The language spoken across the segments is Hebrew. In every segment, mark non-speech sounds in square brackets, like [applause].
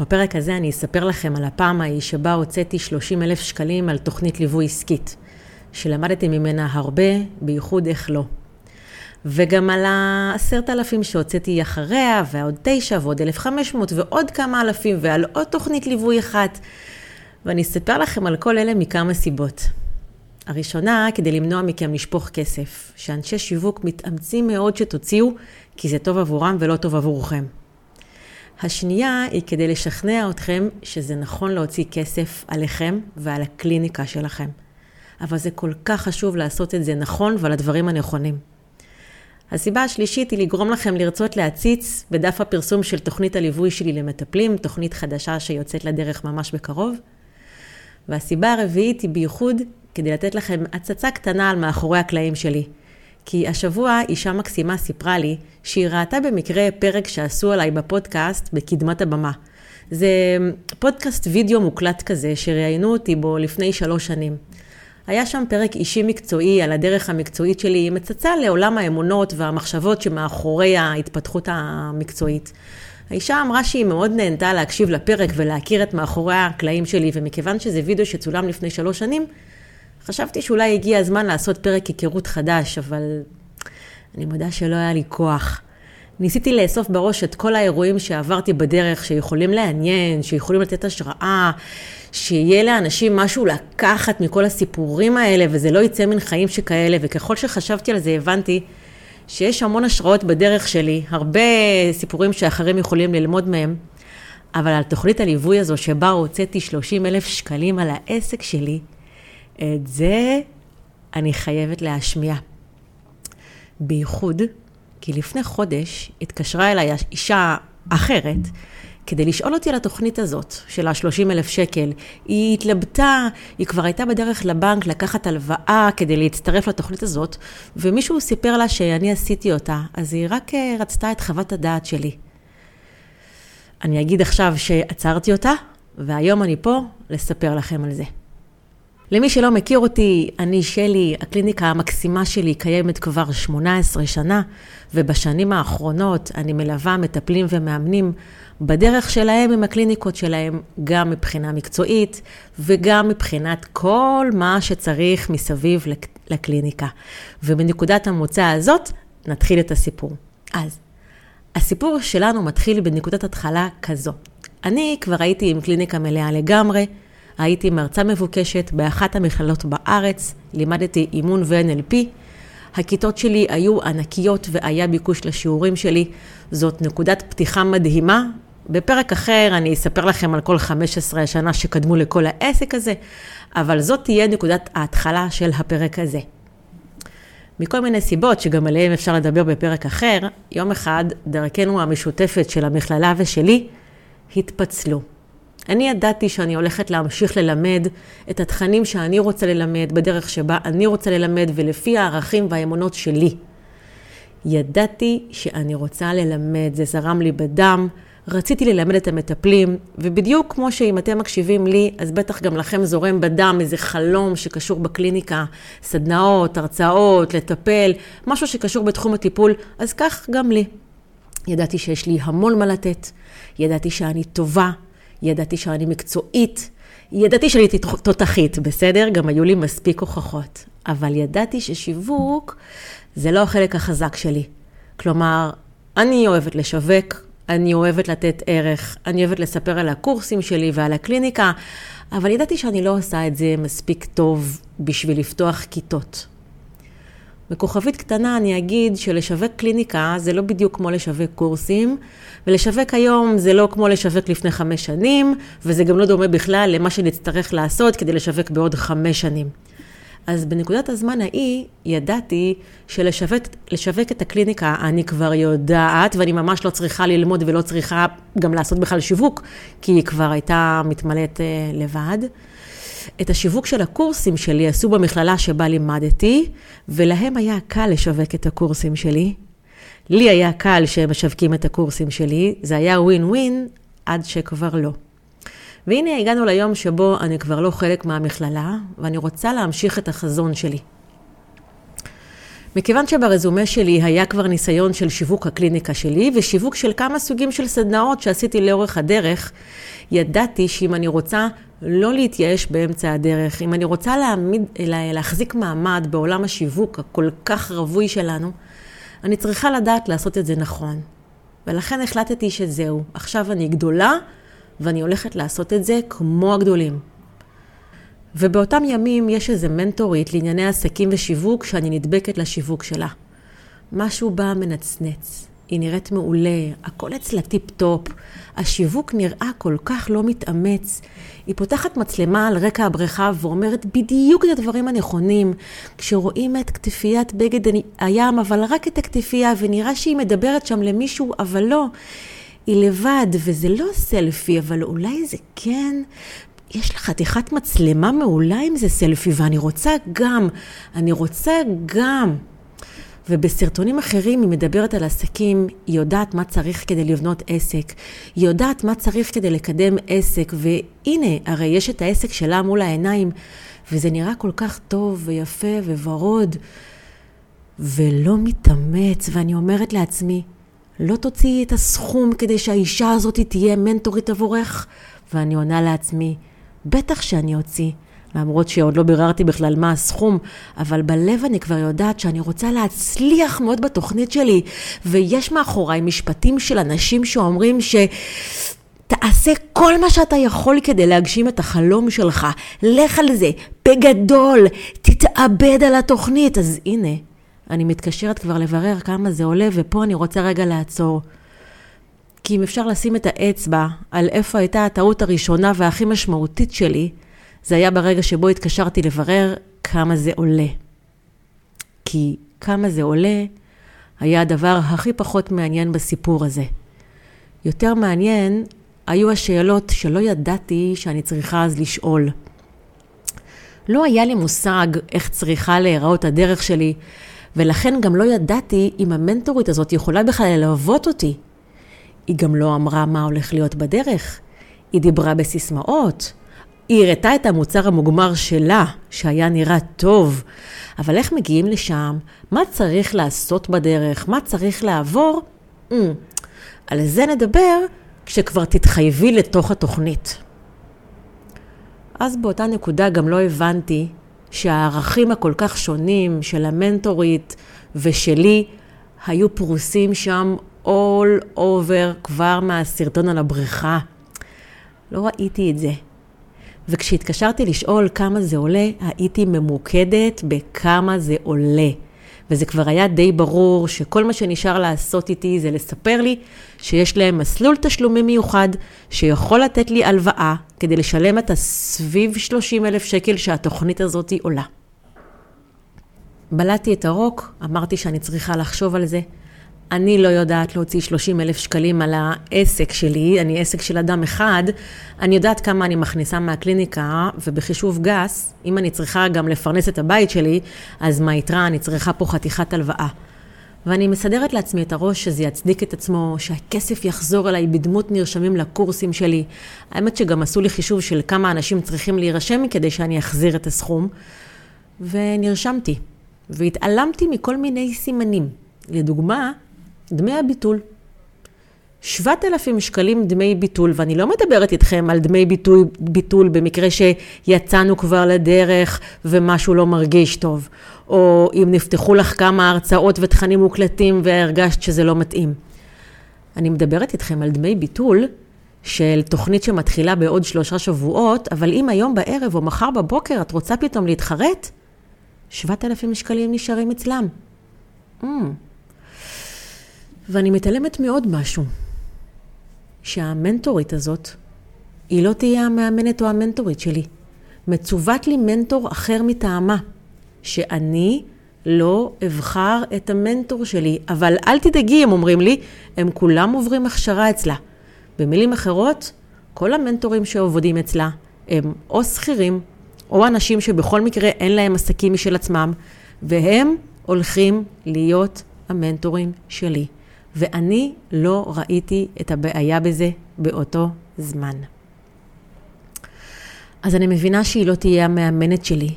בפרק הזה אני אספר לכם על הפעם ההיא שבה הוצאתי 30 אלף שקלים על תוכנית ליווי עסקית, שלמדתי ממנה הרבה, בייחוד איך לא. וגם על העשרת אלפים שהוצאתי אחריה, ועוד תשע, ועוד אלף חמש מאות, ועוד כמה אלפים, ועל עוד תוכנית ליווי אחת. ואני אספר לכם על כל אלה מכמה סיבות. הראשונה, כדי למנוע מכם לשפוך כסף, שאנשי שיווק מתאמצים מאוד שתוציאו, כי זה טוב עבורם ולא טוב עבורכם. השנייה היא כדי לשכנע אתכם שזה נכון להוציא כסף עליכם ועל הקליניקה שלכם. אבל זה כל כך חשוב לעשות את זה נכון ועל הדברים הנכונים. הסיבה השלישית היא לגרום לכם לרצות להציץ בדף הפרסום של תוכנית הליווי שלי למטפלים, תוכנית חדשה שיוצאת לדרך ממש בקרוב. והסיבה הרביעית היא בייחוד כדי לתת לכם הצצה קטנה על מאחורי הקלעים שלי. כי השבוע אישה מקסימה סיפרה לי שהיא ראתה במקרה פרק שעשו עליי בפודקאסט בקדמת הבמה. זה פודקאסט וידאו מוקלט כזה שראיינו אותי בו לפני שלוש שנים. היה שם פרק אישי מקצועי על הדרך המקצועית שלי, עם הצצה לעולם האמונות והמחשבות שמאחורי ההתפתחות המקצועית. האישה אמרה שהיא מאוד נהנתה להקשיב לפרק ולהכיר את מאחורי הקלעים שלי, ומכיוון שזה וידאו שצולם לפני שלוש שנים, חשבתי שאולי הגיע הזמן לעשות פרק היכרות חדש, אבל אני מודה שלא היה לי כוח. ניסיתי לאסוף בראש את כל האירועים שעברתי בדרך, שיכולים לעניין, שיכולים לתת השראה, שיהיה לאנשים משהו לקחת מכל הסיפורים האלה, וזה לא יצא מן חיים שכאלה, וככל שחשבתי על זה הבנתי שיש המון השראות בדרך שלי, הרבה סיפורים שאחרים יכולים ללמוד מהם, אבל על תוכנית הליווי הזו שבה הוצאתי 30 אלף שקלים על העסק שלי, את זה אני חייבת להשמיע. בייחוד, כי לפני חודש התקשרה אליי אישה אחרת, כדי לשאול אותי על התוכנית הזאת של ה-30 אלף שקל. היא התלבטה, היא כבר הייתה בדרך לבנק לקחת הלוואה כדי להצטרף לתוכנית הזאת, ומישהו סיפר לה שאני עשיתי אותה, אז היא רק אה, רצתה את חוות הדעת שלי. אני אגיד עכשיו שעצרתי אותה, והיום אני פה לספר לכם על זה. למי שלא מכיר אותי, אני שלי, הקליניקה המקסימה שלי קיימת כבר 18 שנה, ובשנים האחרונות אני מלווה מטפלים ומאמנים בדרך שלהם עם הקליניקות שלהם, גם מבחינה מקצועית וגם מבחינת כל מה שצריך מסביב לקליניקה. ומנקודת המוצא הזאת נתחיל את הסיפור. אז, הסיפור שלנו מתחיל בנקודת התחלה כזו. אני כבר הייתי עם קליניקה מלאה לגמרי, הייתי מרצה מבוקשת באחת המכללות בארץ, לימדתי אימון ו-NLP. הכיתות שלי היו ענקיות והיה ביקוש לשיעורים שלי. זאת נקודת פתיחה מדהימה. בפרק אחר אני אספר לכם על כל 15 השנה שקדמו לכל העסק הזה, אבל זאת תהיה נקודת ההתחלה של הפרק הזה. מכל מיני סיבות שגם עליהן אפשר לדבר בפרק אחר, יום אחד דרכנו המשותפת של המכללה ושלי התפצלו. אני ידעתי שאני הולכת להמשיך ללמד את התכנים שאני רוצה ללמד, בדרך שבה אני רוצה ללמד ולפי הערכים והאמונות שלי. ידעתי שאני רוצה ללמד, זה זרם לי בדם, רציתי ללמד את המטפלים, ובדיוק כמו שאם אתם מקשיבים לי, אז בטח גם לכם זורם בדם איזה חלום שקשור בקליניקה, סדנאות, הרצאות, לטפל, משהו שקשור בתחום הטיפול, אז כך גם לי. ידעתי שיש לי המון מה לתת, ידעתי שאני טובה, ידעתי שאני מקצועית, ידעתי שאני תותחית, בסדר? גם היו לי מספיק הוכחות. אבל ידעתי ששיווק זה לא החלק החזק שלי. כלומר, אני אוהבת לשווק, אני אוהבת לתת ערך, אני אוהבת לספר על הקורסים שלי ועל הקליניקה, אבל ידעתי שאני לא עושה את זה מספיק טוב בשביל לפתוח כיתות. בכוכבית קטנה אני אגיד שלשווק קליניקה זה לא בדיוק כמו לשווק קורסים, ולשווק היום זה לא כמו לשווק לפני חמש שנים, וזה גם לא דומה בכלל למה שנצטרך לעשות כדי לשווק בעוד חמש שנים. אז בנקודת הזמן ההיא ידעתי שלשווק את הקליניקה אני כבר יודעת, ואני ממש לא צריכה ללמוד ולא צריכה גם לעשות בכלל שיווק, כי היא כבר הייתה מתמלאת אה, לבד. את השיווק של הקורסים שלי עשו במכללה שבה לימדתי, ולהם היה קל לשווק את הקורסים שלי. לי היה קל שהם משווקים את הקורסים שלי, זה היה ווין ווין עד שכבר לא. והנה הגענו ליום שבו אני כבר לא חלק מהמכללה, ואני רוצה להמשיך את החזון שלי. מכיוון שברזומה שלי היה כבר ניסיון של שיווק הקליניקה שלי ושיווק של כמה סוגים של סדנאות שעשיתי לאורך הדרך, ידעתי שאם אני רוצה לא להתייאש באמצע הדרך, אם אני רוצה להעמיד, להחזיק מעמד בעולם השיווק הכל כך רווי שלנו, אני צריכה לדעת לעשות את זה נכון. ולכן החלטתי שזהו, עכשיו אני גדולה ואני הולכת לעשות את זה כמו הגדולים. ובאותם ימים יש איזה מנטורית לענייני עסקים ושיווק שאני נדבקת לשיווק שלה. משהו בה מנצנץ, היא נראית מעולה, הכל אצלה טיפ-טופ, השיווק נראה כל כך לא מתאמץ. היא פותחת מצלמה על רקע הבריכה ואומרת בדיוק את הדברים הנכונים. כשרואים את כתפיית בגד הים, אבל רק את הכתפייה, ונראה שהיא מדברת שם למישהו, אבל לא. היא לבד, וזה לא סלפי, אבל אולי זה כן. יש לה חתיכת מצלמה מעולה אם זה סלפי, ואני רוצה גם, אני רוצה גם. ובסרטונים אחרים היא מדברת על עסקים, היא יודעת מה צריך כדי לבנות עסק, היא יודעת מה צריך כדי לקדם עסק, והנה, הרי יש את העסק שלה מול העיניים, וזה נראה כל כך טוב ויפה וורוד, ולא מתאמץ, ואני אומרת לעצמי, לא תוציאי את הסכום כדי שהאישה הזאת תהיה מנטורית עבורך? ואני עונה לעצמי, בטח שאני אוציא. למרות שעוד לא ביררתי בכלל מה הסכום, אבל בלב אני כבר יודעת שאני רוצה להצליח מאוד בתוכנית שלי, ויש מאחוריי משפטים של אנשים שאומרים ש... תעשה כל מה שאתה יכול כדי להגשים את החלום שלך. לך על זה, בגדול, תתאבד על התוכנית. אז הנה, אני מתקשרת כבר לברר כמה זה עולה, ופה אני רוצה רגע לעצור. כי אם אפשר לשים את האצבע על איפה הייתה הטעות הראשונה והכי משמעותית שלי, זה היה ברגע שבו התקשרתי לברר כמה זה עולה. כי כמה זה עולה היה הדבר הכי פחות מעניין בסיפור הזה. יותר מעניין היו השאלות שלא ידעתי שאני צריכה אז לשאול. לא היה לי מושג איך צריכה להיראות הדרך שלי, ולכן גם לא ידעתי אם המנטורית הזאת יכולה בכלל ללוות אותי. היא גם לא אמרה מה הולך להיות בדרך. היא דיברה בסיסמאות. היא הראתה את המוצר המוגמר שלה, שהיה נראה טוב, אבל איך מגיעים לשם? מה צריך לעשות בדרך? מה צריך לעבור? Mm, על זה נדבר כשכבר תתחייבי לתוך התוכנית. אז באותה נקודה גם לא הבנתי שהערכים הכל כך שונים של המנטורית ושלי היו פרוסים שם all over כבר מהסרטון על הבריכה. לא ראיתי את זה. וכשהתקשרתי לשאול כמה זה עולה, הייתי ממוקדת בכמה זה עולה. וזה כבר היה די ברור שכל מה שנשאר לעשות איתי זה לספר לי שיש להם מסלול תשלומים מיוחד שיכול לתת לי הלוואה כדי לשלם את הסביב 30 אלף שקל שהתוכנית הזאת עולה. בלעתי את הרוק, אמרתי שאני צריכה לחשוב על זה. אני לא יודעת להוציא 30 אלף שקלים על העסק שלי, אני עסק של אדם אחד, אני יודעת כמה אני מכניסה מהקליניקה, ובחישוב גס, אם אני צריכה גם לפרנס את הבית שלי, אז מהיתרה אני צריכה פה חתיכת הלוואה. ואני מסדרת לעצמי את הראש שזה יצדיק את עצמו, שהכסף יחזור אליי בדמות נרשמים לקורסים שלי. האמת שגם עשו לי חישוב של כמה אנשים צריכים להירשם כדי שאני אחזיר את הסכום. ונרשמתי, והתעלמתי מכל מיני סימנים. לדוגמה, דמי הביטול. 7,000 שקלים דמי ביטול, ואני לא מדברת איתכם על דמי ביטול, ביטול במקרה שיצאנו כבר לדרך ומשהו לא מרגיש טוב, או אם נפתחו לך כמה הרצאות ותכנים מוקלטים והרגשת שזה לא מתאים. אני מדברת איתכם על דמי ביטול של תוכנית שמתחילה בעוד שלושה שבועות, אבל אם היום בערב או מחר בבוקר את רוצה פתאום להתחרט, 7,000 שקלים נשארים אצלם. Mm. ואני מתעלמת מעוד משהו, שהמנטורית הזאת, היא לא תהיה המאמנת או המנטורית שלי. מצוות לי מנטור אחר מטעמה, שאני לא אבחר את המנטור שלי, אבל אל תדאגי, הם אומרים לי, הם כולם עוברים הכשרה אצלה. במילים אחרות, כל המנטורים שעובדים אצלה הם או שכירים, או אנשים שבכל מקרה אין להם עסקים משל עצמם, והם הולכים להיות המנטורים שלי. ואני לא ראיתי את הבעיה בזה באותו זמן. אז אני מבינה שהיא לא תהיה המאמנת שלי,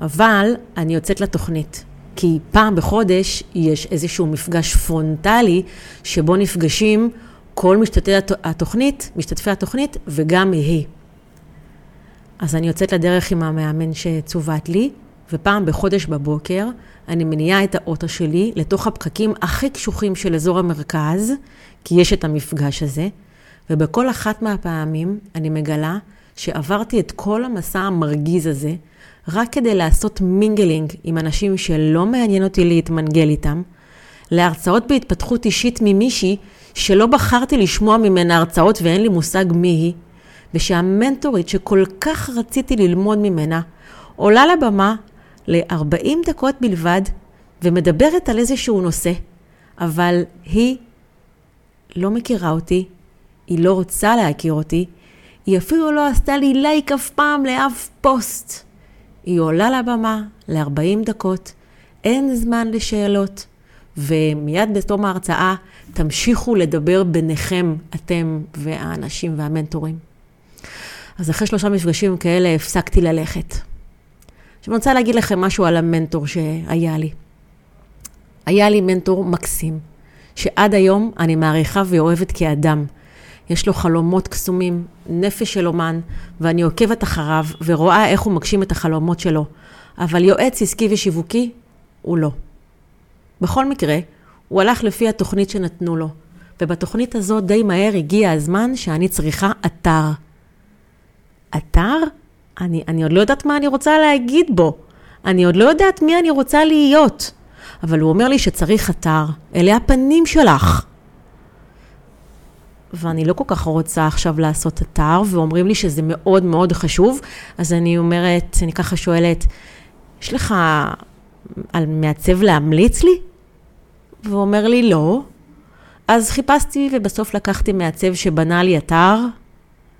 אבל אני יוצאת לתוכנית, כי פעם בחודש יש איזשהו מפגש פרונטלי, שבו נפגשים כל משתתפי התוכנית, משתתפי התוכנית, וגם היא. אז אני יוצאת לדרך עם המאמן שצוות לי, ופעם בחודש בבוקר אני מניעה את האוטו שלי לתוך הפקקים הכי קשוחים של אזור המרכז, כי יש את המפגש הזה, ובכל אחת מהפעמים אני מגלה שעברתי את כל המסע המרגיז הזה, רק כדי לעשות mingling עם אנשים שלא מעניין אותי להתמנגל איתם, להרצאות בהתפתחות אישית ממישהי שלא בחרתי לשמוע ממנה הרצאות ואין לי מושג מי היא, ושהמנטורית שכל כך רציתי ללמוד ממנה, עולה לבמה ל-40 דקות בלבד ומדברת על איזשהו נושא, אבל היא לא מכירה אותי, היא לא רוצה להכיר אותי, היא אפילו לא עשתה לי לייק אף פעם לאף פוסט. היא עולה לבמה ל-40 דקות, אין זמן לשאלות, ומיד בתום ההרצאה תמשיכו לדבר ביניכם, אתם והאנשים והמנטורים. אז אחרי שלושה מפגשים כאלה הפסקתי ללכת. עכשיו אני רוצה להגיד לכם משהו על המנטור שהיה לי. היה לי מנטור מקסים, שעד היום אני מעריכה ואוהבת כאדם. יש לו חלומות קסומים, נפש של אומן, ואני עוקבת אחריו ורואה איך הוא מגשים את החלומות שלו. אבל יועץ עסקי ושיווקי, הוא לא. בכל מקרה, הוא הלך לפי התוכנית שנתנו לו, ובתוכנית הזאת די מהר הגיע הזמן שאני צריכה אתר. אתר? אני, אני עוד לא יודעת מה אני רוצה להגיד בו. אני עוד לא יודעת מי אני רוצה להיות. אבל הוא אומר לי שצריך אתר. אלה הפנים שלך. ואני לא כל כך רוצה עכשיו לעשות אתר, ואומרים לי שזה מאוד מאוד חשוב, אז אני אומרת, אני ככה שואלת, יש לך על מעצב להמליץ לי? והוא אומר לי, לא. אז חיפשתי ובסוף לקחתי מעצב שבנה לי אתר,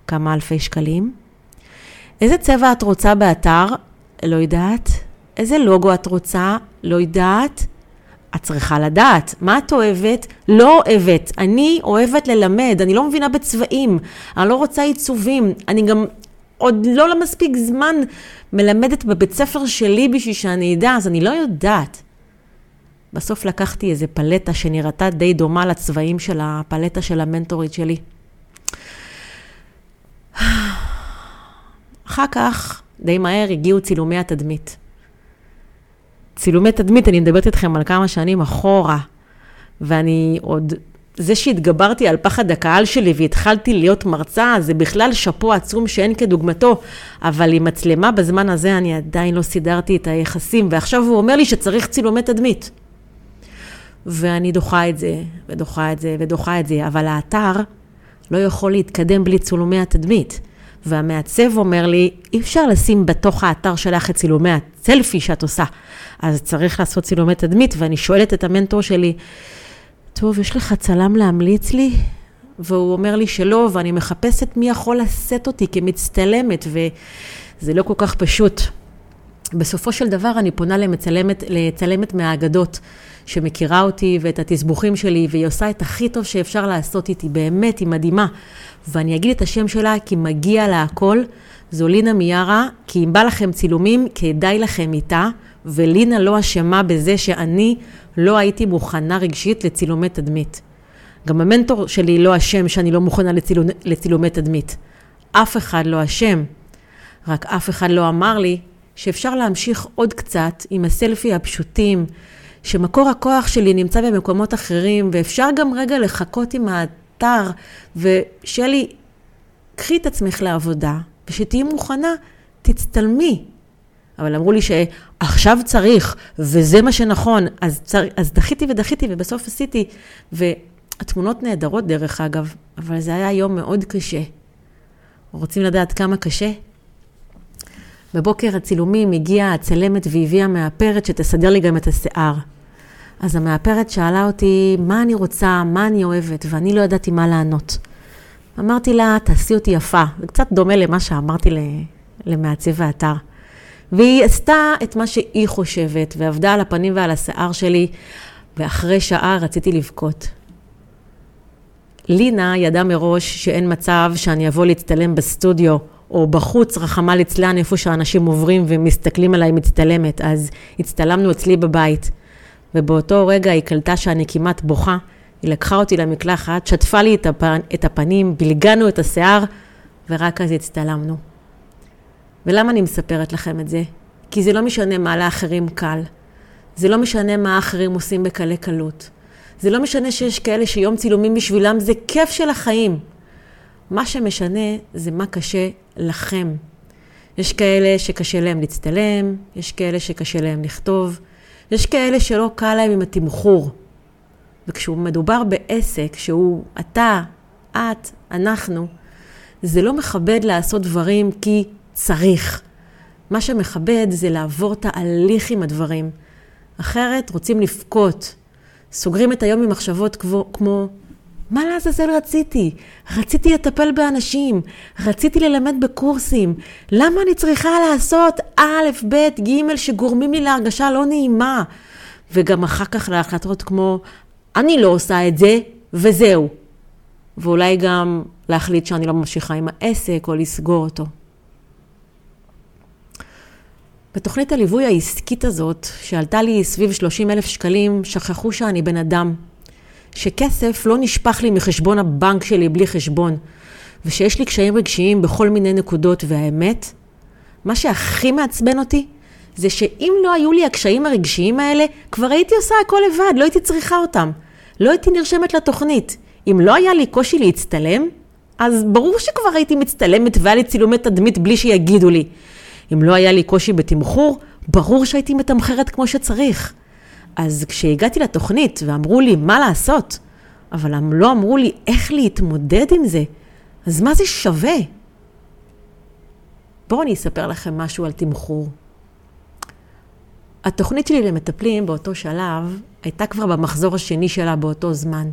כמה אלפי שקלים. איזה צבע את רוצה באתר? לא יודעת. איזה לוגו את רוצה? לא יודעת. את צריכה לדעת. מה את אוהבת? לא אוהבת. אני אוהבת ללמד, אני לא מבינה בצבעים, אני לא רוצה עיצובים, אני גם עוד לא למספיק זמן מלמדת בבית ספר שלי בשביל שאני אדע, אז אני לא יודעת. בסוף לקחתי איזה פלטה שנראתה די דומה לצבעים של הפלטה של המנטורית שלי. אחר כך, די מהר, הגיעו צילומי התדמית. צילומי תדמית, אני מדברת איתכם על כמה שנים אחורה, ואני עוד, זה שהתגברתי על פחד הקהל שלי והתחלתי להיות מרצה, זה בכלל שאפו עצום שאין כדוגמתו, אבל עם מצלמה בזמן הזה אני עדיין לא סידרתי את היחסים, ועכשיו הוא אומר לי שצריך צילומי תדמית. ואני דוחה את זה, ודוחה את זה, ודוחה את זה, אבל האתר לא יכול להתקדם בלי צילומי התדמית. והמעצב אומר לי, אי אפשר לשים בתוך האתר שלך את צילומי הסלפי שאת עושה. אז צריך לעשות צילומי תדמית, ואני שואלת את המנטור שלי, טוב, יש לך צלם להמליץ לי? והוא אומר לי שלא, ואני מחפשת מי יכול לשאת אותי כמצטלמת, וזה לא כל כך פשוט. בסופו של דבר אני פונה למצלמת, לצלמת מהאגדות, שמכירה אותי ואת התסבוכים שלי, והיא עושה את הכי טוב שאפשר לעשות איתי, באמת, היא מדהימה. ואני אגיד את השם שלה כי מגיע לה הכל. זו לינה מיארה, כי אם בא לכם צילומים, כדאי לכם איתה, ולינה לא אשמה בזה שאני לא הייתי מוכנה רגשית לצילומי תדמית. גם המנטור שלי לא אשם שאני לא מוכנה לצילומ... לצילומי תדמית. אף אחד לא אשם, רק אף אחד לא אמר לי שאפשר להמשיך עוד קצת עם הסלפי הפשוטים, שמקור הכוח שלי נמצא במקומות אחרים, ואפשר גם רגע לחכות עם האתר, ושלי, קחי את עצמך לעבודה, ושתהיי מוכנה, תצטלמי. אבל אמרו לי שעכשיו צריך, וזה מה שנכון, אז, צר... אז דחיתי ודחיתי, ובסוף עשיתי. והתמונות נהדרות דרך אגב, אבל זה היה יום מאוד קשה. רוצים לדעת כמה קשה? בבוקר הצילומים הגיעה הצלמת והביאה מאפרת שתסדר לי גם את השיער. אז המאפרת שאלה אותי מה אני רוצה, מה אני אוהבת, ואני לא ידעתי מה לענות. אמרתי לה, תעשי אותי יפה. זה קצת דומה למה שאמרתי למעצב האתר. והיא עשתה את מה שהיא חושבת, ועבדה על הפנים ועל השיער שלי, ואחרי שעה רציתי לבכות. לינה ידעה מראש שאין מצב שאני אבוא להצטלם בסטודיו או בחוץ, רחמה ליצלן, איפה שאנשים עוברים ומסתכלים עליי מצטלמת. אז הצטלמנו אצלי בבית, ובאותו רגע היא קלטה שאני כמעט בוכה. היא לקחה אותי למקלחת, שטפה לי את, הפנ... את הפנים, בלגנו את השיער, ורק אז הצטלמנו. ולמה אני מספרת לכם את זה? כי זה לא משנה מה לאחרים קל. זה לא משנה מה האחרים עושים בקלי קלות. זה לא משנה שיש כאלה שיום צילומים בשבילם זה כיף של החיים. מה שמשנה זה מה קשה לכם. יש כאלה שקשה להם להצטלם, יש כאלה שקשה להם לכתוב, יש כאלה שלא קל להם עם התמחור. וכשהוא מדובר בעסק שהוא אתה, את, אנחנו, זה לא מכבד לעשות דברים כי צריך. מה שמכבד זה לעבור תהליך עם הדברים. אחרת רוצים לבכות. סוגרים את היום עם מחשבות כמו, מה לעזאזל רציתי? רציתי לטפל באנשים, רציתי ללמד בקורסים. למה אני צריכה לעשות א', ב', ג', שגורמים לי להרגשה לא נעימה? וגם אחר כך להחלטות כמו, אני לא עושה את זה, וזהו. ואולי גם להחליט שאני לא ממשיכה עם העסק או לסגור אותו. בתוכנית הליווי העסקית הזאת, שעלתה לי סביב 30 אלף שקלים, שכחו שאני בן אדם. שכסף לא נשפך לי מחשבון הבנק שלי בלי חשבון, ושיש לי קשיים רגשיים בכל מיני נקודות, והאמת, מה שהכי מעצבן אותי, זה שאם לא היו לי הקשיים הרגשיים האלה, כבר הייתי עושה הכל לבד, לא הייתי צריכה אותם. לא הייתי נרשמת לתוכנית. אם לא היה לי קושי להצטלם, אז ברור שכבר הייתי מצטלמת והיה לי צילומי תדמית בלי שיגידו לי. אם לא היה לי קושי בתמחור, ברור שהייתי מתמחרת כמו שצריך. אז כשהגעתי לתוכנית ואמרו לי מה לעשות, אבל הם לא אמרו לי איך להתמודד עם זה, אז מה זה שווה? בואו אני אספר לכם משהו על תמחור. התוכנית שלי למטפלים באותו שלב הייתה כבר במחזור השני שלה באותו זמן.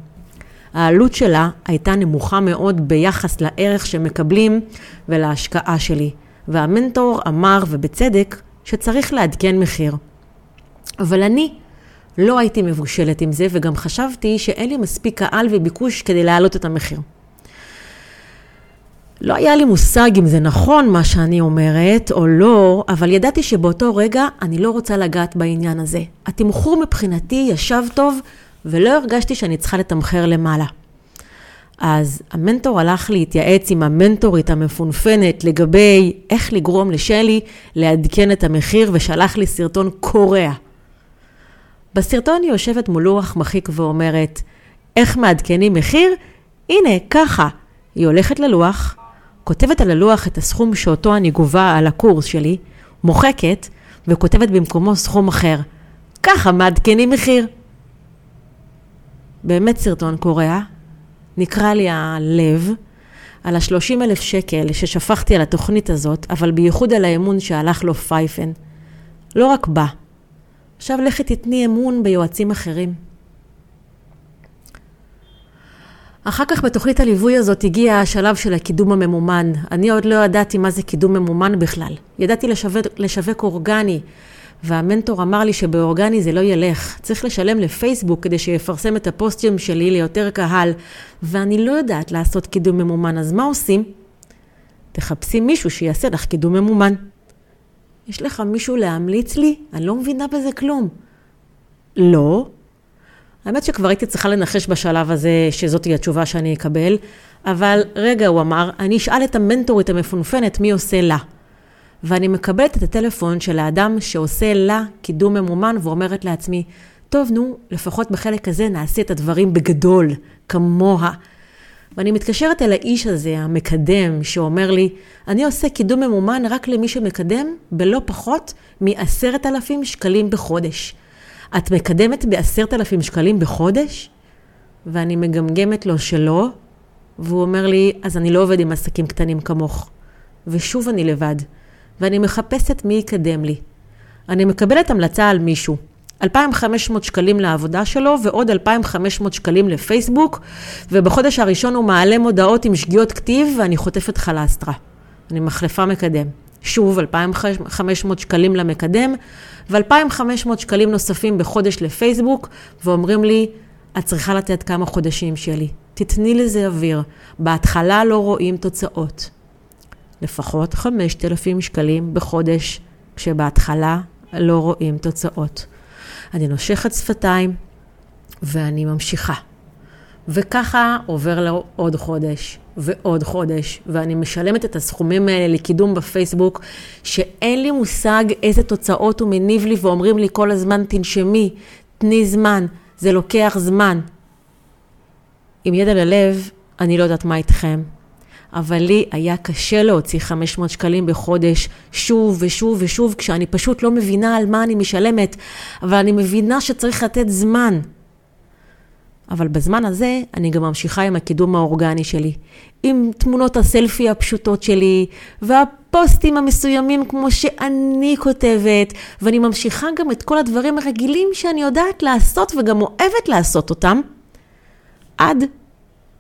העלות שלה הייתה נמוכה מאוד ביחס לערך שמקבלים ולהשקעה שלי. והמנטור אמר, ובצדק, שצריך לעדכן מחיר. אבל אני לא הייתי מבושלת עם זה, וגם חשבתי שאין לי מספיק קהל וביקוש כדי להעלות את המחיר. לא היה לי מושג אם זה נכון מה שאני אומרת או לא, אבל ידעתי שבאותו רגע אני לא רוצה לגעת בעניין הזה. התמחור מבחינתי ישב טוב ולא הרגשתי שאני צריכה לתמחר למעלה. אז המנטור הלך להתייעץ עם המנטורית המפונפנת לגבי איך לגרום לשלי לעדכן את המחיר ושלח לי סרטון קורע. בסרטון היא יושבת מול לוח מחיק ואומרת, איך מעדכנים מחיר? הנה, ככה. היא הולכת ללוח, כותבת על הלוח את הסכום שאותו אני גובה על הקורס שלי, מוחקת וכותבת במקומו סכום אחר. ככה מעדכנים מחיר. באמת סרטון קורע, נקרע לי הלב על ה-30 אלף שקל ששפכתי על התוכנית הזאת, אבל בייחוד על האמון שהלך לו פייפן. לא רק בה. עכשיו לכי תתני אמון ביועצים אחרים. אחר כך בתוכנית הליווי הזאת הגיע השלב של הקידום הממומן. אני עוד לא ידעתי מה זה קידום ממומן בכלל. ידעתי לשווק, לשווק אורגני, והמנטור אמר לי שבאורגני זה לא ילך. צריך לשלם לפייסבוק כדי שיפרסם את הפוסטים שלי ליותר קהל, ואני לא יודעת לעשות קידום ממומן, אז מה עושים? תחפשי מישהו שיעשה לך קידום ממומן. יש לך מישהו להמליץ לי? אני לא מבינה בזה כלום. לא. האמת שכבר הייתי צריכה לנחש בשלב הזה שזאתי התשובה שאני אקבל, אבל רגע, הוא אמר, אני אשאל את המנטורית המפונפנת מי עושה לה. ואני מקבלת את הטלפון של האדם שעושה לה קידום ממומן ואומרת לעצמי, טוב, נו, לפחות בחלק הזה נעשה את הדברים בגדול, כמוה. ואני מתקשרת אל האיש הזה, המקדם, שאומר לי, אני עושה קידום ממומן רק למי שמקדם בלא פחות מעשרת אלפים שקלים בחודש. את מקדמת בעשרת אלפים שקלים בחודש? ואני מגמגמת לו שלא, והוא אומר לי, אז אני לא עובד עם עסקים קטנים כמוך. ושוב אני לבד, ואני מחפשת מי יקדם לי. אני מקבלת המלצה על מישהו. 2,500 שקלים לעבודה שלו ועוד 2,500 שקלים לפייסבוק, ובחודש הראשון הוא מעלה מודעות עם שגיאות כתיב ואני חוטפת חלסטרה. אני מחלפה מקדם. שוב 2,500 שקלים למקדם ו-2,500 שקלים נוספים בחודש לפייסבוק, ואומרים לי, את צריכה לתת כמה חודשים שלי. תתני לזה אוויר. בהתחלה לא רואים תוצאות. לפחות 5,000 שקלים בחודש, כשבהתחלה לא רואים תוצאות. אני נושכת שפתיים ואני ממשיכה. וככה עובר לו עוד חודש ועוד חודש, ואני משלמת את הסכומים האלה לקידום בפייסבוק, שאין לי מושג איזה תוצאות הוא מניב לי, ואומרים לי כל הזמן, תנשמי, תני זמן, זה לוקח זמן. עם יד על הלב, אני לא יודעת מה איתכם, אבל לי היה קשה להוציא 500 שקלים בחודש שוב ושוב ושוב, כשאני פשוט לא מבינה על מה אני משלמת, אבל אני מבינה שצריך לתת זמן. אבל בזמן הזה אני גם ממשיכה עם הקידום האורגני שלי, עם תמונות הסלפי הפשוטות שלי, והפוסטים המסוימים כמו שאני כותבת, ואני ממשיכה גם את כל הדברים הרגילים שאני יודעת לעשות וגם אוהבת לעשות אותם, עד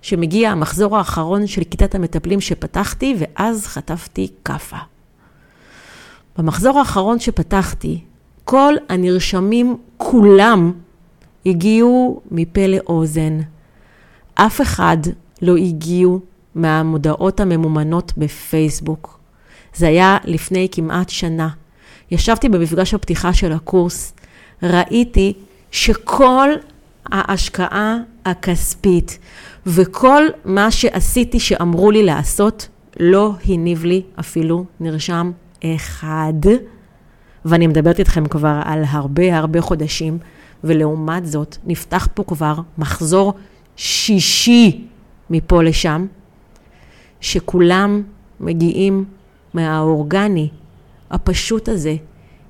שמגיע המחזור האחרון של כיתת המטפלים שפתחתי, ואז חטפתי כאפה. במחזור האחרון שפתחתי, כל הנרשמים כולם הגיעו מפה לאוזן. אף אחד לא הגיעו מהמודעות הממומנות בפייסבוק. זה היה לפני כמעט שנה. ישבתי במפגש הפתיחה של הקורס, ראיתי שכל ההשקעה הכספית וכל מה שעשיתי שאמרו לי לעשות, לא הניב לי אפילו נרשם אחד. ואני מדברת איתכם כבר על הרבה הרבה חודשים. ולעומת זאת נפתח פה כבר מחזור שישי מפה לשם, שכולם מגיעים מהאורגני הפשוט הזה,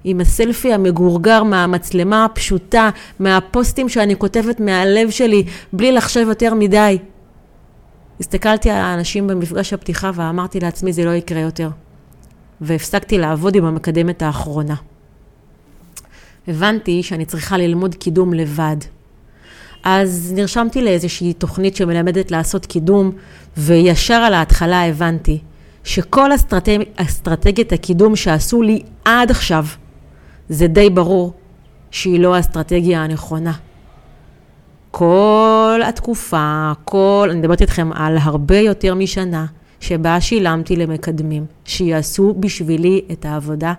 עם הסלפי המגורגר מהמצלמה הפשוטה, מהפוסטים שאני כותבת מהלב שלי, בלי לחשב יותר מדי. הסתכלתי על האנשים במפגש הפתיחה ואמרתי לעצמי, זה לא יקרה יותר. והפסקתי לעבוד עם המקדמת האחרונה. הבנתי שאני צריכה ללמוד קידום לבד. אז נרשמתי לאיזושהי תוכנית שמלמדת לעשות קידום, וישר על ההתחלה הבנתי שכל אסטרטג... אסטרטגיית הקידום שעשו לי עד עכשיו, זה די ברור שהיא לא האסטרטגיה הנכונה. כל התקופה, כל, אני מדברת איתכם על הרבה יותר משנה, שבה שילמתי למקדמים, שיעשו בשבילי את העבודה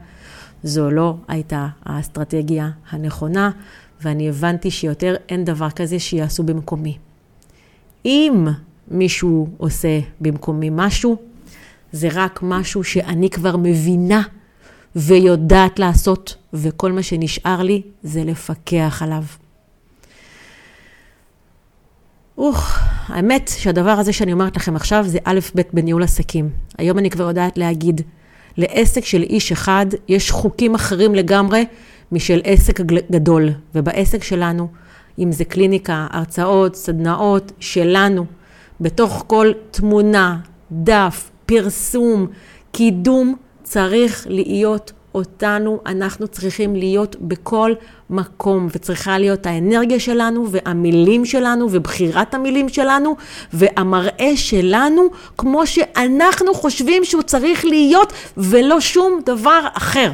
זו לא הייתה האסטרטגיה הנכונה, ואני הבנתי שיותר אין דבר כזה שיעשו במקומי. אם מישהו עושה במקומי משהו, זה רק משהו שאני כבר מבינה ויודעת לעשות, וכל מה שנשאר לי זה לפקח עליו. אוח, האמת שהדבר הזה שאני אומרת לכם עכשיו זה א' ב' בניהול עסקים. היום אני כבר יודעת להגיד לעסק של איש אחד יש חוקים אחרים לגמרי משל עסק גדול. ובעסק שלנו, אם זה קליניקה, הרצאות, סדנאות, שלנו, בתוך כל תמונה, דף, פרסום, קידום, צריך להיות אותנו, אנחנו צריכים להיות בכל מקום, וצריכה להיות האנרגיה שלנו, והמילים שלנו, ובחירת המילים שלנו, והמראה שלנו, כמו שאנחנו חושבים שהוא צריך להיות, ולא שום דבר אחר.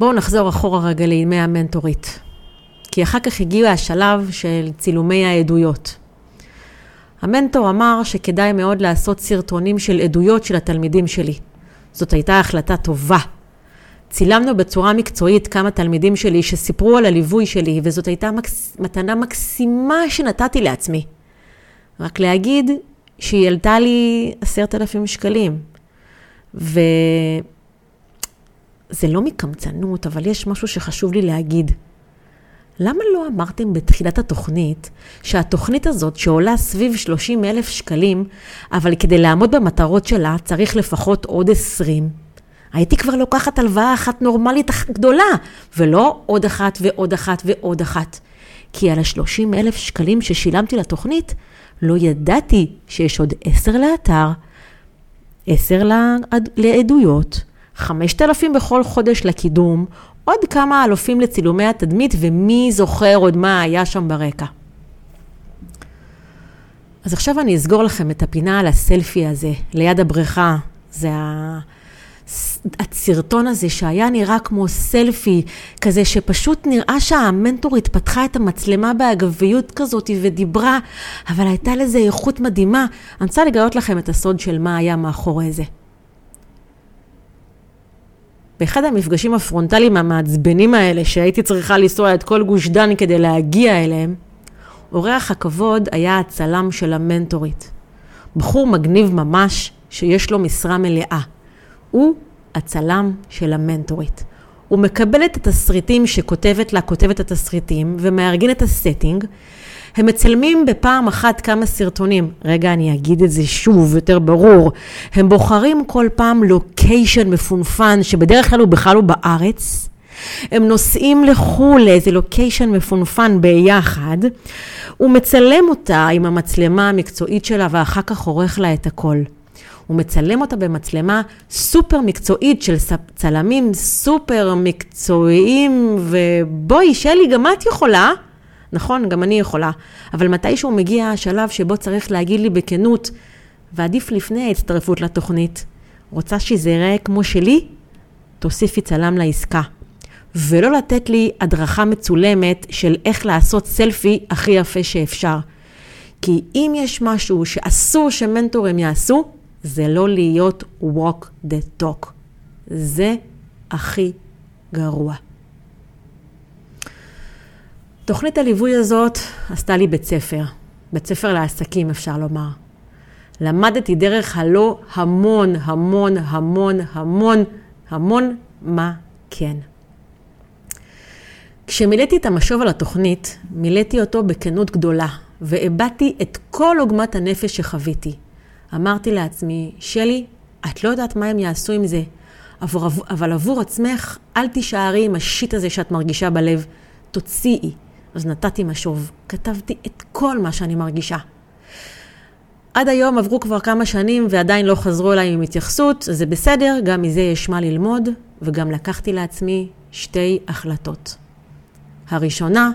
בואו נחזור אחורה רגע לימי המנטורית. כי אחר כך הגיע השלב של צילומי העדויות. המנטור אמר שכדאי מאוד לעשות סרטונים של עדויות של התלמידים שלי. זאת הייתה החלטה טובה. צילמנו בצורה מקצועית כמה תלמידים שלי שסיפרו על הליווי שלי, וזאת הייתה מקס... מתנה מקסימה שנתתי לעצמי. רק להגיד שהיא עלתה לי עשרת אלפים שקלים. וזה לא מקמצנות, אבל יש משהו שחשוב לי להגיד. למה לא אמרתם בתחילת התוכנית שהתוכנית הזאת שעולה סביב 30 אלף שקלים, אבל כדי לעמוד במטרות שלה צריך לפחות עוד 20? הייתי כבר לוקחת הלוואה אחת נורמלית גדולה, ולא עוד אחת ועוד אחת ועוד אחת. כי על ה-30 אלף שקלים ששילמתי לתוכנית, לא ידעתי שיש עוד 10 לאתר, 10 לעדויות, 5,000 בכל חודש לקידום, עוד כמה אלופים לצילומי התדמית, ומי זוכר עוד מה היה שם ברקע. אז עכשיו אני אסגור לכם את הפינה על הסלפי הזה, ליד הבריכה. זה, ה... הסרטון הזה שהיה נראה כמו סלפי, כזה שפשוט נראה שהמנטורית פתחה את המצלמה באגביות כזאת ודיברה, אבל הייתה לזה איכות מדהימה. אני רוצה לגלות לכם את הסוד של מה היה מאחורי זה. באחד המפגשים הפרונטליים המעצבנים האלה, שהייתי צריכה לנסוע את כל גוש דן כדי להגיע אליהם, אורח הכבוד היה הצלם של המנטורית. בחור מגניב ממש, שיש לו משרה מלאה. הוא הצלם של המנטורית. הוא מקבל את התסריטים שכותבת לה כותבת התסריטים ומארגן את ה setting. הם מצלמים בפעם אחת כמה סרטונים. רגע, אני אגיד את זה שוב, יותר ברור. הם בוחרים כל פעם לוקיישן מפונפן, שבדרך כלל הוא בכלל הוא בארץ. הם נוסעים לחו"ל לאיזה לוקיישן מפונפן ביחד. הוא מצלם אותה עם המצלמה המקצועית שלה ואחר כך עורך לה את הכל. הוא מצלם אותה במצלמה סופר מקצועית של צלמים סופר מקצועיים, ובואי, שלי, גם את יכולה. נכון, גם אני יכולה. אבל מתישהו מגיע השלב שבו צריך להגיד לי בכנות, ועדיף לפני ההצטרפות לתוכנית, רוצה שזה ייראה כמו שלי? תוסיפי צלם לעסקה. ולא לתת לי הדרכה מצולמת של איך לעשות סלפי הכי יפה שאפשר. כי אם יש משהו שאסור שמנטורים יעשו, זה לא להיות walk the talk. זה הכי גרוע. תוכנית הליווי הזאת עשתה לי בית ספר, בית ספר לעסקים אפשר לומר. למדתי דרך הלא המון, המון, המון, המון, המון מה כן. כשמילאתי את המשוב על התוכנית, מילאתי אותו בכנות גדולה, והבעתי את כל עוגמת הנפש שחוויתי. אמרתי לעצמי, שלי, את לא יודעת מה הם יעשו עם זה, אבל עבור עצמך, אל תישארי עם השיט הזה שאת מרגישה בלב, תוציאי. אז נתתי משוב, כתבתי את כל מה שאני מרגישה. עד היום עברו כבר כמה שנים ועדיין לא חזרו אליי עם התייחסות, זה בסדר, גם מזה יש מה ללמוד, וגם לקחתי לעצמי שתי החלטות. הראשונה,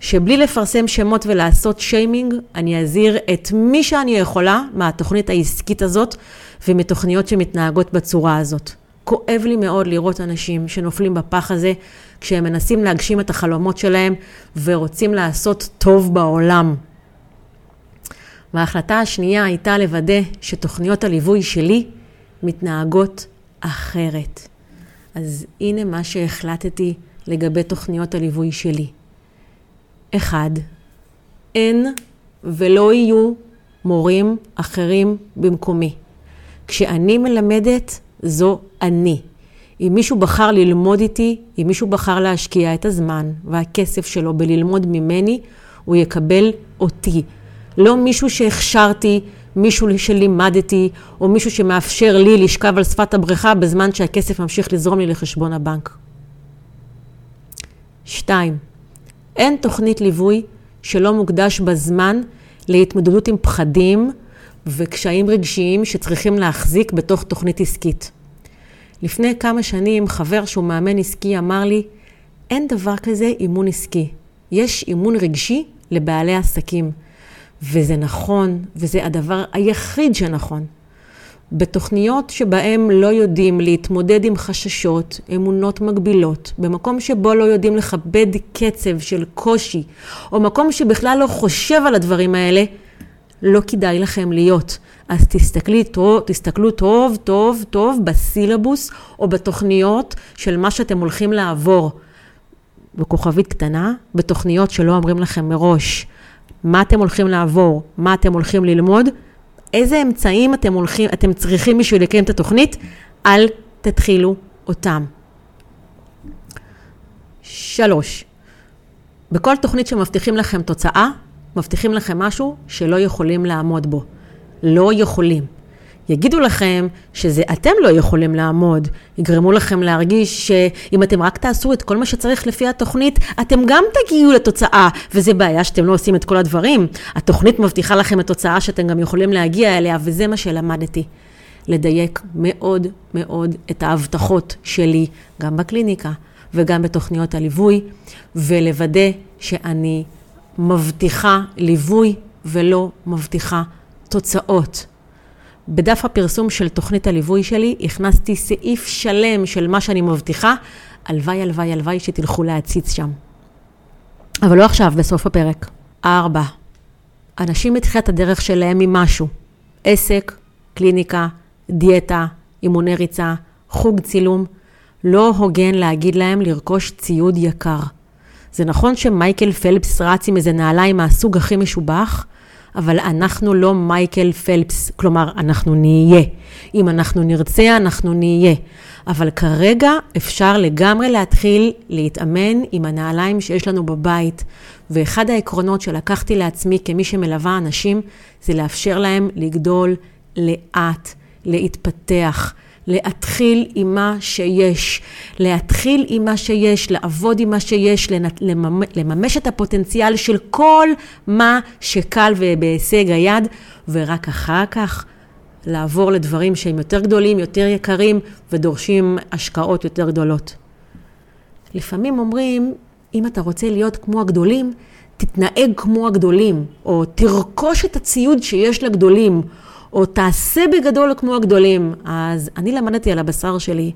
שבלי לפרסם שמות ולעשות שיימינג, אני אזהיר את מי שאני יכולה מהתוכנית העסקית הזאת ומתוכניות שמתנהגות בצורה הזאת. כואב לי מאוד לראות אנשים שנופלים בפח הזה כשהם מנסים להגשים את החלומות שלהם ורוצים לעשות טוב בעולם. וההחלטה השנייה הייתה לוודא שתוכניות הליווי שלי מתנהגות אחרת. אז הנה מה שהחלטתי לגבי תוכניות הליווי שלי. אחד, אין ולא יהיו מורים אחרים במקומי. כשאני מלמדת, זו אני. אם מישהו בחר ללמוד איתי, אם מישהו בחר להשקיע את הזמן והכסף שלו בללמוד ממני, הוא יקבל אותי. לא מישהו שהכשרתי, מישהו שלימדתי, או מישהו שמאפשר לי לשכב על שפת הבריכה בזמן שהכסף ממשיך לזרום לי לחשבון הבנק. שתיים, אין תוכנית ליווי שלא מוקדש בזמן להתמודדות עם פחדים וקשיים רגשיים שצריכים להחזיק בתוך תוכנית עסקית. לפני כמה שנים חבר שהוא מאמן עסקי אמר לי, אין דבר כזה אימון עסקי. יש אימון רגשי לבעלי עסקים. וזה נכון, וזה הדבר היחיד שנכון. בתוכניות שבהם לא יודעים להתמודד עם חששות, אמונות מגבילות, במקום שבו לא יודעים לכבד קצב של קושי, או מקום שבכלל לא חושב על הדברים האלה, לא כדאי לכם להיות. אז תסתכלי, תסתכלו טוב, טוב, טוב בסילבוס או בתוכניות של מה שאתם הולכים לעבור. בכוכבית קטנה, בתוכניות שלא אומרים לכם מראש מה אתם הולכים לעבור, מה אתם הולכים ללמוד, איזה אמצעים אתם, הולכים, אתם צריכים בשביל לקיים את התוכנית, אל תתחילו אותם. שלוש, בכל תוכנית שמבטיחים לכם תוצאה, מבטיחים לכם משהו שלא יכולים לעמוד בו. לא יכולים. יגידו לכם שזה אתם לא יכולים לעמוד, יגרמו לכם להרגיש שאם אתם רק תעשו את כל מה שצריך לפי התוכנית, אתם גם תגיעו לתוצאה, וזה בעיה שאתם לא עושים את כל הדברים. התוכנית מבטיחה לכם את תוצאה שאתם גם יכולים להגיע אליה, וזה מה שלמדתי. לדייק מאוד מאוד את ההבטחות שלי, גם בקליניקה וגם בתוכניות הליווי, ולוודא שאני מבטיחה ליווי ולא מבטיחה תוצאות. בדף הפרסום של תוכנית הליווי שלי הכנסתי סעיף שלם של מה שאני מבטיחה, הלוואי, הלוואי, הלוואי שתלכו להציץ שם. אבל לא עכשיו, בסוף הפרק. ארבע, אנשים בתחילת הדרך שלהם ממשהו, עסק, קליניקה, דיאטה, אימוני ריצה, חוג צילום, לא הוגן להגיד להם לרכוש ציוד יקר. זה נכון שמייקל פלפס רץ עם איזה נעליים מהסוג הכי משובח, אבל אנחנו לא מייקל פלפס, כלומר, אנחנו נהיה. אם אנחנו נרצה, אנחנו נהיה. אבל כרגע אפשר לגמרי להתחיל להתאמן עם הנעליים שיש לנו בבית. ואחד העקרונות שלקחתי לעצמי כמי שמלווה אנשים, זה לאפשר להם לגדול לאט, להתפתח. להתחיל עם מה שיש, להתחיל עם מה שיש, לעבוד עם מה שיש, לממש את הפוטנציאל של כל מה שקל ובהישג היד, ורק אחר כך לעבור לדברים שהם יותר גדולים, יותר יקרים, ודורשים השקעות יותר גדולות. לפעמים אומרים, אם אתה רוצה להיות כמו הגדולים, תתנהג כמו הגדולים, או תרכוש את הציוד שיש לגדולים, או תעשה בגדול כמו הגדולים. אז אני למדתי על הבשר שלי,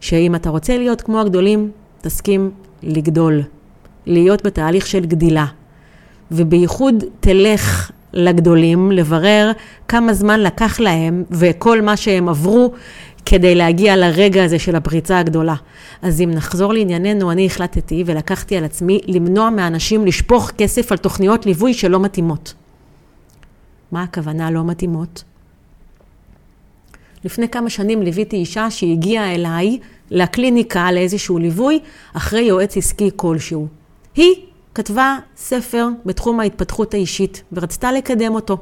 שאם אתה רוצה להיות כמו הגדולים, תסכים לגדול, להיות בתהליך של גדילה. ובייחוד תלך לגדולים, לברר כמה זמן לקח להם וכל מה שהם עברו כדי להגיע לרגע הזה של הפריצה הגדולה. אז אם נחזור לענייננו, אני החלטתי ולקחתי על עצמי למנוע מאנשים לשפוך כסף על תוכניות ליווי שלא מתאימות. מה הכוונה לא מתאימות? לפני כמה שנים ליוויתי אישה שהגיעה אליי לקליניקה לאיזשהו ליווי אחרי יועץ עסקי כלשהו. היא כתבה ספר בתחום ההתפתחות האישית ורצתה לקדם אותו.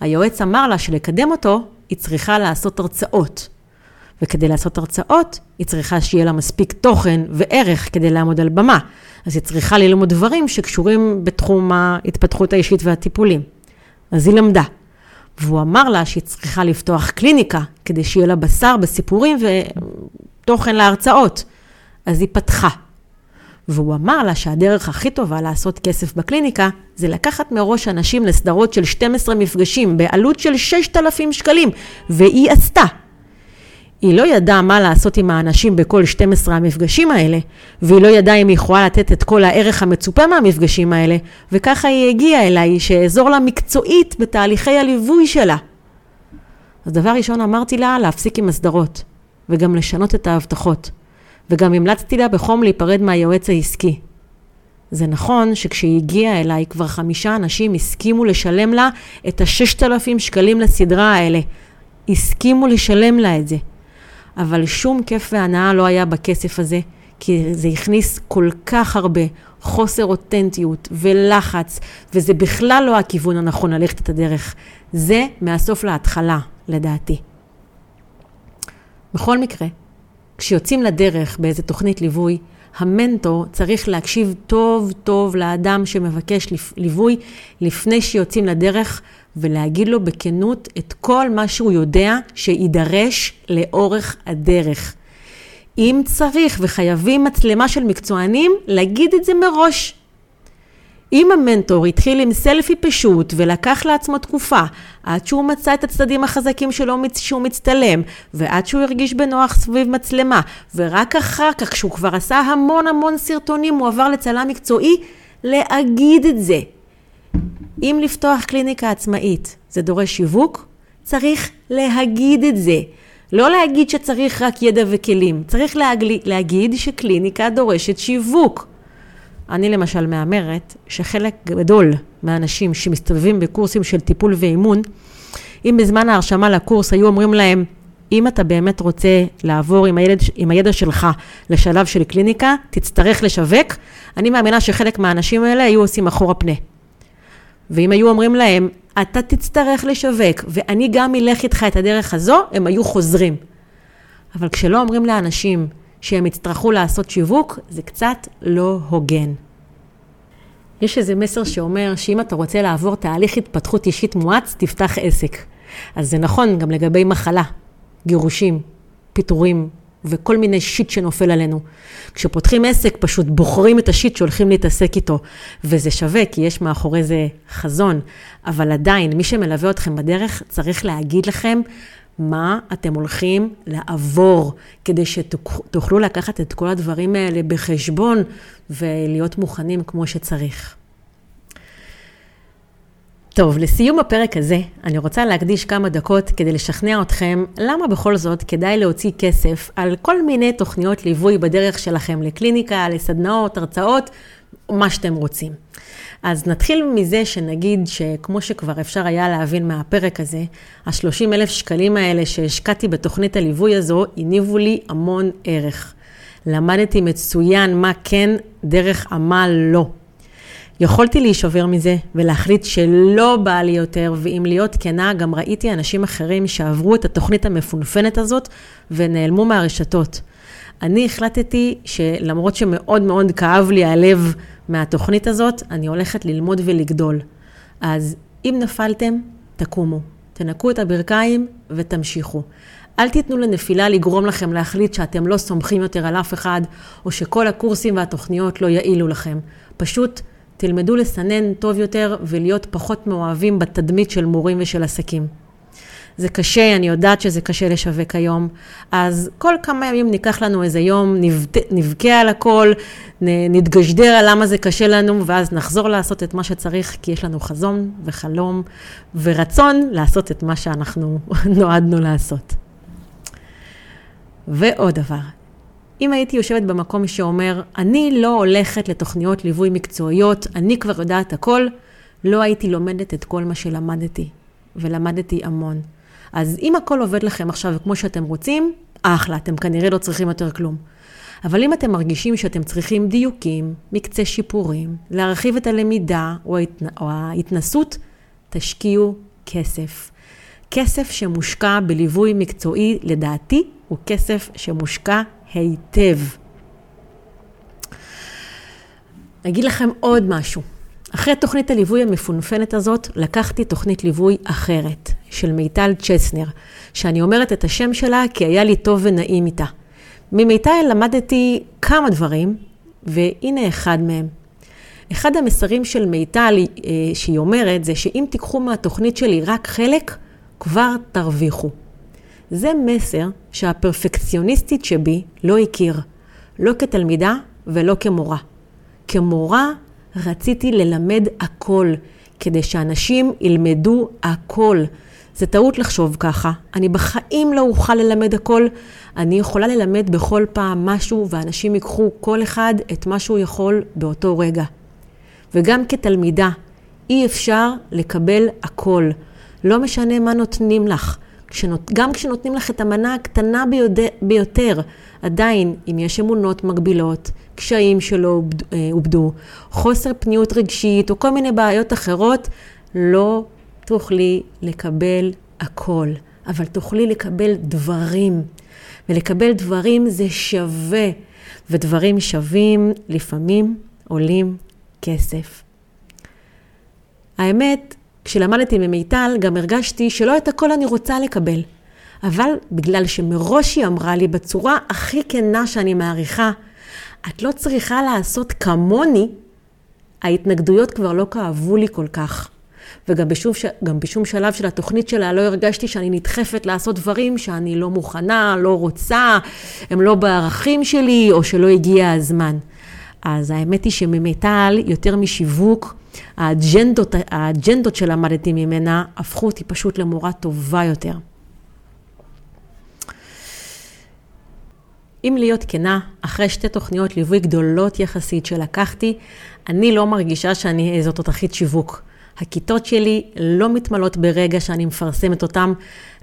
היועץ אמר לה שלקדם אותו היא צריכה לעשות הרצאות. וכדי לעשות הרצאות, היא צריכה שיהיה לה מספיק תוכן וערך כדי לעמוד על במה. אז היא צריכה ללמוד דברים שקשורים בתחום ההתפתחות האישית והטיפולים. אז היא למדה. והוא אמר לה שהיא צריכה לפתוח קליניקה, כדי שיהיה לה בשר בסיפורים ותוכן להרצאות. אז היא פתחה. והוא אמר לה שהדרך הכי טובה לעשות כסף בקליניקה, זה לקחת מראש אנשים לסדרות של 12 מפגשים בעלות של 6,000 שקלים, והיא עשתה. היא לא ידעה מה לעשות עם האנשים בכל 12 המפגשים האלה, והיא לא ידעה אם היא יכולה לתת את כל הערך המצופה מהמפגשים האלה, וככה היא הגיעה אליי, שאעזור לה מקצועית בתהליכי הליווי שלה. אז דבר ראשון אמרתי לה, להפסיק עם הסדרות, וגם לשנות את ההבטחות, וגם המלצתי לה בחום להיפרד מהיועץ העסקי. זה נכון שכשהיא הגיעה אליי, כבר חמישה אנשים הסכימו לשלם לה את ה-6,000 שקלים לסדרה האלה. הסכימו לשלם לה את זה. אבל שום כיף והנאה לא היה בכסף הזה, כי זה הכניס כל כך הרבה חוסר אותנטיות ולחץ, וזה בכלל לא הכיוון הנכון ללכת את הדרך. זה מהסוף להתחלה, לדעתי. בכל מקרה, כשיוצאים לדרך באיזה תוכנית ליווי, המנטור צריך להקשיב טוב טוב לאדם שמבקש ליווי לפני שיוצאים לדרך ולהגיד לו בכנות את כל מה שהוא יודע שיידרש לאורך הדרך. אם צריך וחייבים מצלמה של מקצוענים, להגיד את זה מראש. אם המנטור התחיל עם סלפי פשוט ולקח לעצמו תקופה עד שהוא מצא את הצדדים החזקים שלו שהוא מצטלם ועד שהוא הרגיש בנוח סביב מצלמה ורק אחר כך כשהוא כבר עשה המון המון סרטונים הוא עבר לצלם מקצועי להגיד את זה. אם לפתוח קליניקה עצמאית זה דורש שיווק, צריך להגיד את זה. לא להגיד שצריך רק ידע וכלים, צריך להגיד, להגיד שקליניקה דורשת שיווק. אני למשל מהמרת שחלק גדול מהאנשים שמסתובבים בקורסים של טיפול ואימון, אם בזמן ההרשמה לקורס היו אומרים להם, אם אתה באמת רוצה לעבור עם, הילד, עם הידע שלך לשלב של קליניקה, תצטרך לשווק, אני מאמינה שחלק מהאנשים האלה היו עושים אחורה פנה. ואם היו אומרים להם, אתה תצטרך לשווק, ואני גם אלך איתך את הדרך הזו, הם היו חוזרים. אבל כשלא אומרים לאנשים שהם יצטרכו לעשות שיווק, זה קצת לא הוגן. יש איזה מסר שאומר שאם אתה רוצה לעבור תהליך התפתחות אישית מואץ, תפתח עסק. אז זה נכון גם לגבי מחלה, גירושים, פיטורים, וכל מיני שיט שנופל עלינו. כשפותחים עסק, פשוט בוחרים את השיט שהולכים להתעסק איתו, וזה שווה, כי יש מאחורי זה חזון, אבל עדיין, מי שמלווה אתכם בדרך צריך להגיד לכם מה אתם הולכים לעבור, כדי שתוכלו לקחת את כל הדברים האלה בחשבון ולהיות מוכנים כמו שצריך. טוב, לסיום הפרק הזה, אני רוצה להקדיש כמה דקות כדי לשכנע אתכם למה בכל זאת כדאי להוציא כסף על כל מיני תוכניות ליווי בדרך שלכם לקליניקה, לסדנאות, הרצאות, מה שאתם רוצים. אז נתחיל מזה שנגיד שכמו שכבר אפשר היה להבין מהפרק הזה, ה-30 אלף שקלים האלה שהשקעתי בתוכנית הליווי הזו, הניבו לי המון ערך. למדתי מצוין מה כן, דרך עמל לא. יכולתי להישבר מזה ולהחליט שלא בא לי יותר, ואם להיות כנה, גם ראיתי אנשים אחרים שעברו את התוכנית המפונפנת הזאת ונעלמו מהרשתות. אני החלטתי שלמרות שמאוד מאוד כאב לי הלב מהתוכנית הזאת, אני הולכת ללמוד ולגדול. אז אם נפלתם, תקומו, תנקו את הברכיים ותמשיכו. אל תיתנו לנפילה לגרום לכם להחליט שאתם לא סומכים יותר על אף אחד, או שכל הקורסים והתוכניות לא יעילו לכם. פשוט תלמדו לסנן טוב יותר ולהיות פחות מאוהבים בתדמית של מורים ושל עסקים. זה קשה, אני יודעת שזה קשה לשווק היום, אז כל כמה ימים ניקח לנו איזה יום, נבכה על הכל, נתגשדר על למה זה קשה לנו, ואז נחזור לעשות את מה שצריך, כי יש לנו חזון וחלום ורצון לעשות את מה שאנחנו [laughs] נועדנו לעשות. ועוד דבר, אם הייתי יושבת במקום שאומר, אני לא הולכת לתוכניות ליווי מקצועיות, אני כבר יודעת הכל, לא הייתי לומדת את כל מה שלמדתי, ולמדתי המון. אז אם הכל עובד לכם עכשיו כמו שאתם רוצים, אחלה, אתם כנראה לא צריכים יותר כלום. אבל אם אתם מרגישים שאתם צריכים דיוקים, מקצה שיפורים, להרחיב את הלמידה או, ההתנ... או ההתנסות, תשקיעו כסף. כסף שמושקע בליווי מקצועי, לדעתי, הוא כסף שמושקע היטב. אגיד לכם עוד משהו. אחרי תוכנית הליווי המפונפנת הזאת, לקחתי תוכנית ליווי אחרת, של מיטל צ'סנר, שאני אומרת את השם שלה כי היה לי טוב ונעים איתה. ממיטל למדתי כמה דברים, והנה אחד מהם. אחד המסרים של מיטל אה, שהיא אומרת זה שאם תיקחו מהתוכנית שלי רק חלק, כבר תרוויחו. זה מסר שהפרפקציוניסטית שבי לא הכיר, לא כתלמידה ולא כמורה. כמורה רציתי ללמד הכל, כדי שאנשים ילמדו הכל. זה טעות לחשוב ככה. אני בחיים לא אוכל ללמד הכל. אני יכולה ללמד בכל פעם משהו, ואנשים ייקחו כל אחד את מה שהוא יכול באותו רגע. וגם כתלמידה, אי אפשר לקבל הכל. לא משנה מה נותנים לך. כשנות, גם כשנותנים לך את המנה הקטנה ביותר, ביותר, עדיין, אם יש אמונות מגבילות, קשיים שלא עובדו, חוסר פניות רגשית או כל מיני בעיות אחרות, לא תוכלי לקבל הכל, אבל תוכלי לקבל דברים. ולקבל דברים זה שווה, ודברים שווים לפעמים עולים כסף. האמת, כשלמדתי ממיטל, גם הרגשתי שלא את הכל אני רוצה לקבל. אבל בגלל שמראש היא אמרה לי בצורה הכי כנה שאני מעריכה, את לא צריכה לעשות כמוני, ההתנגדויות כבר לא כאבו לי כל כך. וגם בשום, ש... בשום שלב של התוכנית שלה לא הרגשתי שאני נדחפת לעשות דברים שאני לא מוכנה, לא רוצה, הם לא בערכים שלי, או שלא הגיע הזמן. אז האמת היא שממיטל, יותר משיווק, האג'נדות, האג'נדות שלמדתי ממנה הפכו אותי פשוט למורה טובה יותר. אם להיות כנה, אחרי שתי תוכניות ליווי גדולות יחסית שלקחתי, אני לא מרגישה שאני איזו תותחית שיווק. הכיתות שלי לא מתמלאות ברגע שאני מפרסמת אותן,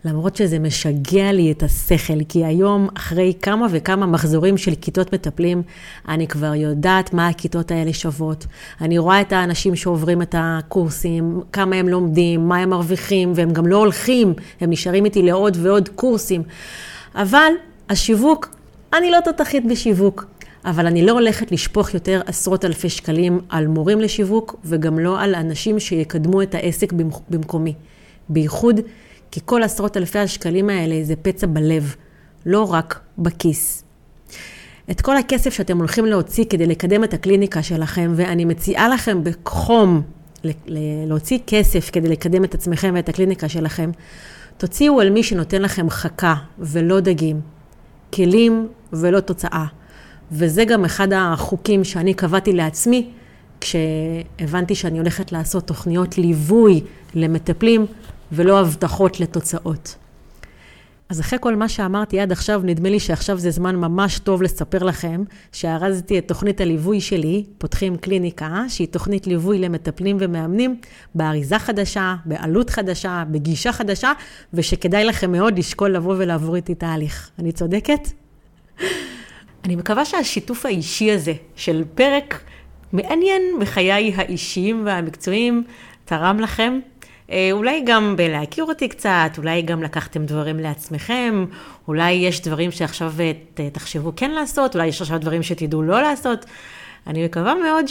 למרות שזה משגע לי את השכל, כי היום, אחרי כמה וכמה מחזורים של כיתות מטפלים, אני כבר יודעת מה הכיתות האלה שוות. אני רואה את האנשים שעוברים את הקורסים, כמה הם לומדים, מה הם מרוויחים, והם גם לא הולכים, הם נשארים איתי לעוד ועוד קורסים. אבל השיווק, אני לא תותחית בשיווק. אבל אני לא הולכת לשפוך יותר עשרות אלפי שקלים על מורים לשיווק, וגם לא על אנשים שיקדמו את העסק במקומי. בייחוד כי כל עשרות אלפי השקלים האלה זה פצע בלב. לא רק בכיס. את כל הכסף שאתם הולכים להוציא כדי לקדם את הקליניקה שלכם, ואני מציעה לכם בחום להוציא כסף כדי לקדם את עצמכם ואת הקליניקה שלכם, תוציאו על מי שנותן לכם חכה ולא דגים, כלים ולא תוצאה. וזה גם אחד החוקים שאני קבעתי לעצמי כשהבנתי שאני הולכת לעשות תוכניות ליווי למטפלים ולא הבטחות לתוצאות. אז אחרי כל מה שאמרתי עד עכשיו, נדמה לי שעכשיו זה זמן ממש טוב לספר לכם שארזתי את תוכנית הליווי שלי, פותחים קליניקה, שהיא תוכנית ליווי למטפלים ומאמנים, באריזה חדשה, בעלות חדשה, בגישה חדשה, ושכדאי לכם מאוד לשקול לבוא ולעבור איתי תהליך. אני צודקת? אני מקווה שהשיתוף האישי הזה של פרק מעניין בחיי האישיים והמקצועיים תרם לכם. אה, אולי גם בלהכיר אותי קצת, אולי גם לקחתם דברים לעצמכם, אולי יש דברים שעכשיו אה, תחשבו כן לעשות, אולי יש עכשיו דברים שתדעו לא לעשות. אני מקווה מאוד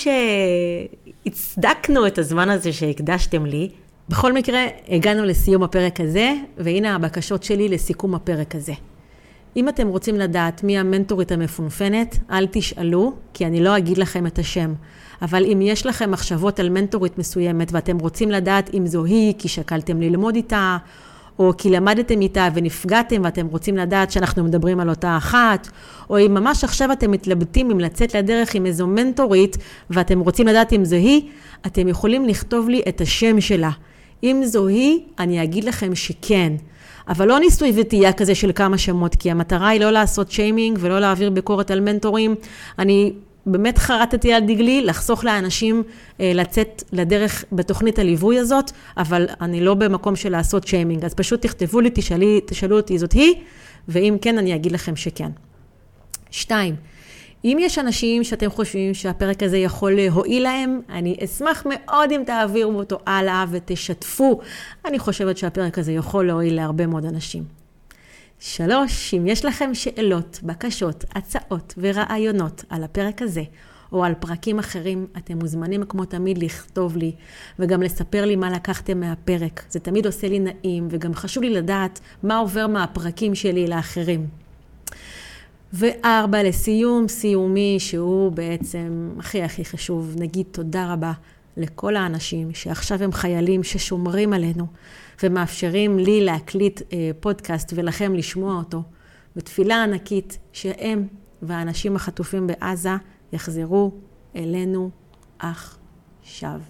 שהצדקנו את הזמן הזה שהקדשתם לי. בכל מקרה, הגענו לסיום הפרק הזה, והנה הבקשות שלי לסיכום הפרק הזה. אם אתם רוצים לדעת מי המנטורית המפונפנת, אל תשאלו, כי אני לא אגיד לכם את השם. אבל אם יש לכם מחשבות על מנטורית מסוימת ואתם רוצים לדעת אם זו היא, כי שקלתם ללמוד איתה, או כי למדתם איתה ונפגעתם ואתם רוצים לדעת שאנחנו מדברים על אותה אחת, או אם ממש עכשיו אתם מתלבטים אם לצאת לדרך עם איזו מנטורית ואתם רוצים לדעת אם זו היא, אתם יכולים לכתוב לי את השם שלה. אם זו היא, אני אגיד לכם שכן. אבל לא ניסוי וטעייה כזה של כמה שמות, כי המטרה היא לא לעשות שיימינג ולא להעביר ביקורת על מנטורים. אני באמת חרטתי על דגלי לחסוך לאנשים אה, לצאת לדרך בתוכנית הליווי הזאת, אבל אני לא במקום של לעשות שיימינג. אז פשוט תכתבו לי, תשאלי, תשאלו אותי, זאת היא, ואם כן, אני אגיד לכם שכן. שתיים, אם יש אנשים שאתם חושבים שהפרק הזה יכול להועיל להם, אני אשמח מאוד אם תעבירו אותו הלאה ותשתפו. אני חושבת שהפרק הזה יכול להועיל להרבה מאוד אנשים. שלוש, אם יש לכם שאלות, בקשות, הצעות ורעיונות על הפרק הזה, או על פרקים אחרים, אתם מוזמנים כמו תמיד לכתוב לי, וגם לספר לי מה לקחתם מהפרק. זה תמיד עושה לי נעים, וגם חשוב לי לדעת מה עובר מהפרקים שלי לאחרים. וארבע, לסיום, סיומי, שהוא בעצם הכי הכי חשוב, נגיד תודה רבה לכל האנשים שעכשיו הם חיילים ששומרים עלינו ומאפשרים לי להקליט אה, פודקאסט ולכם לשמוע אותו. בתפילה ענקית שהם והאנשים החטופים בעזה יחזרו אלינו עכשיו.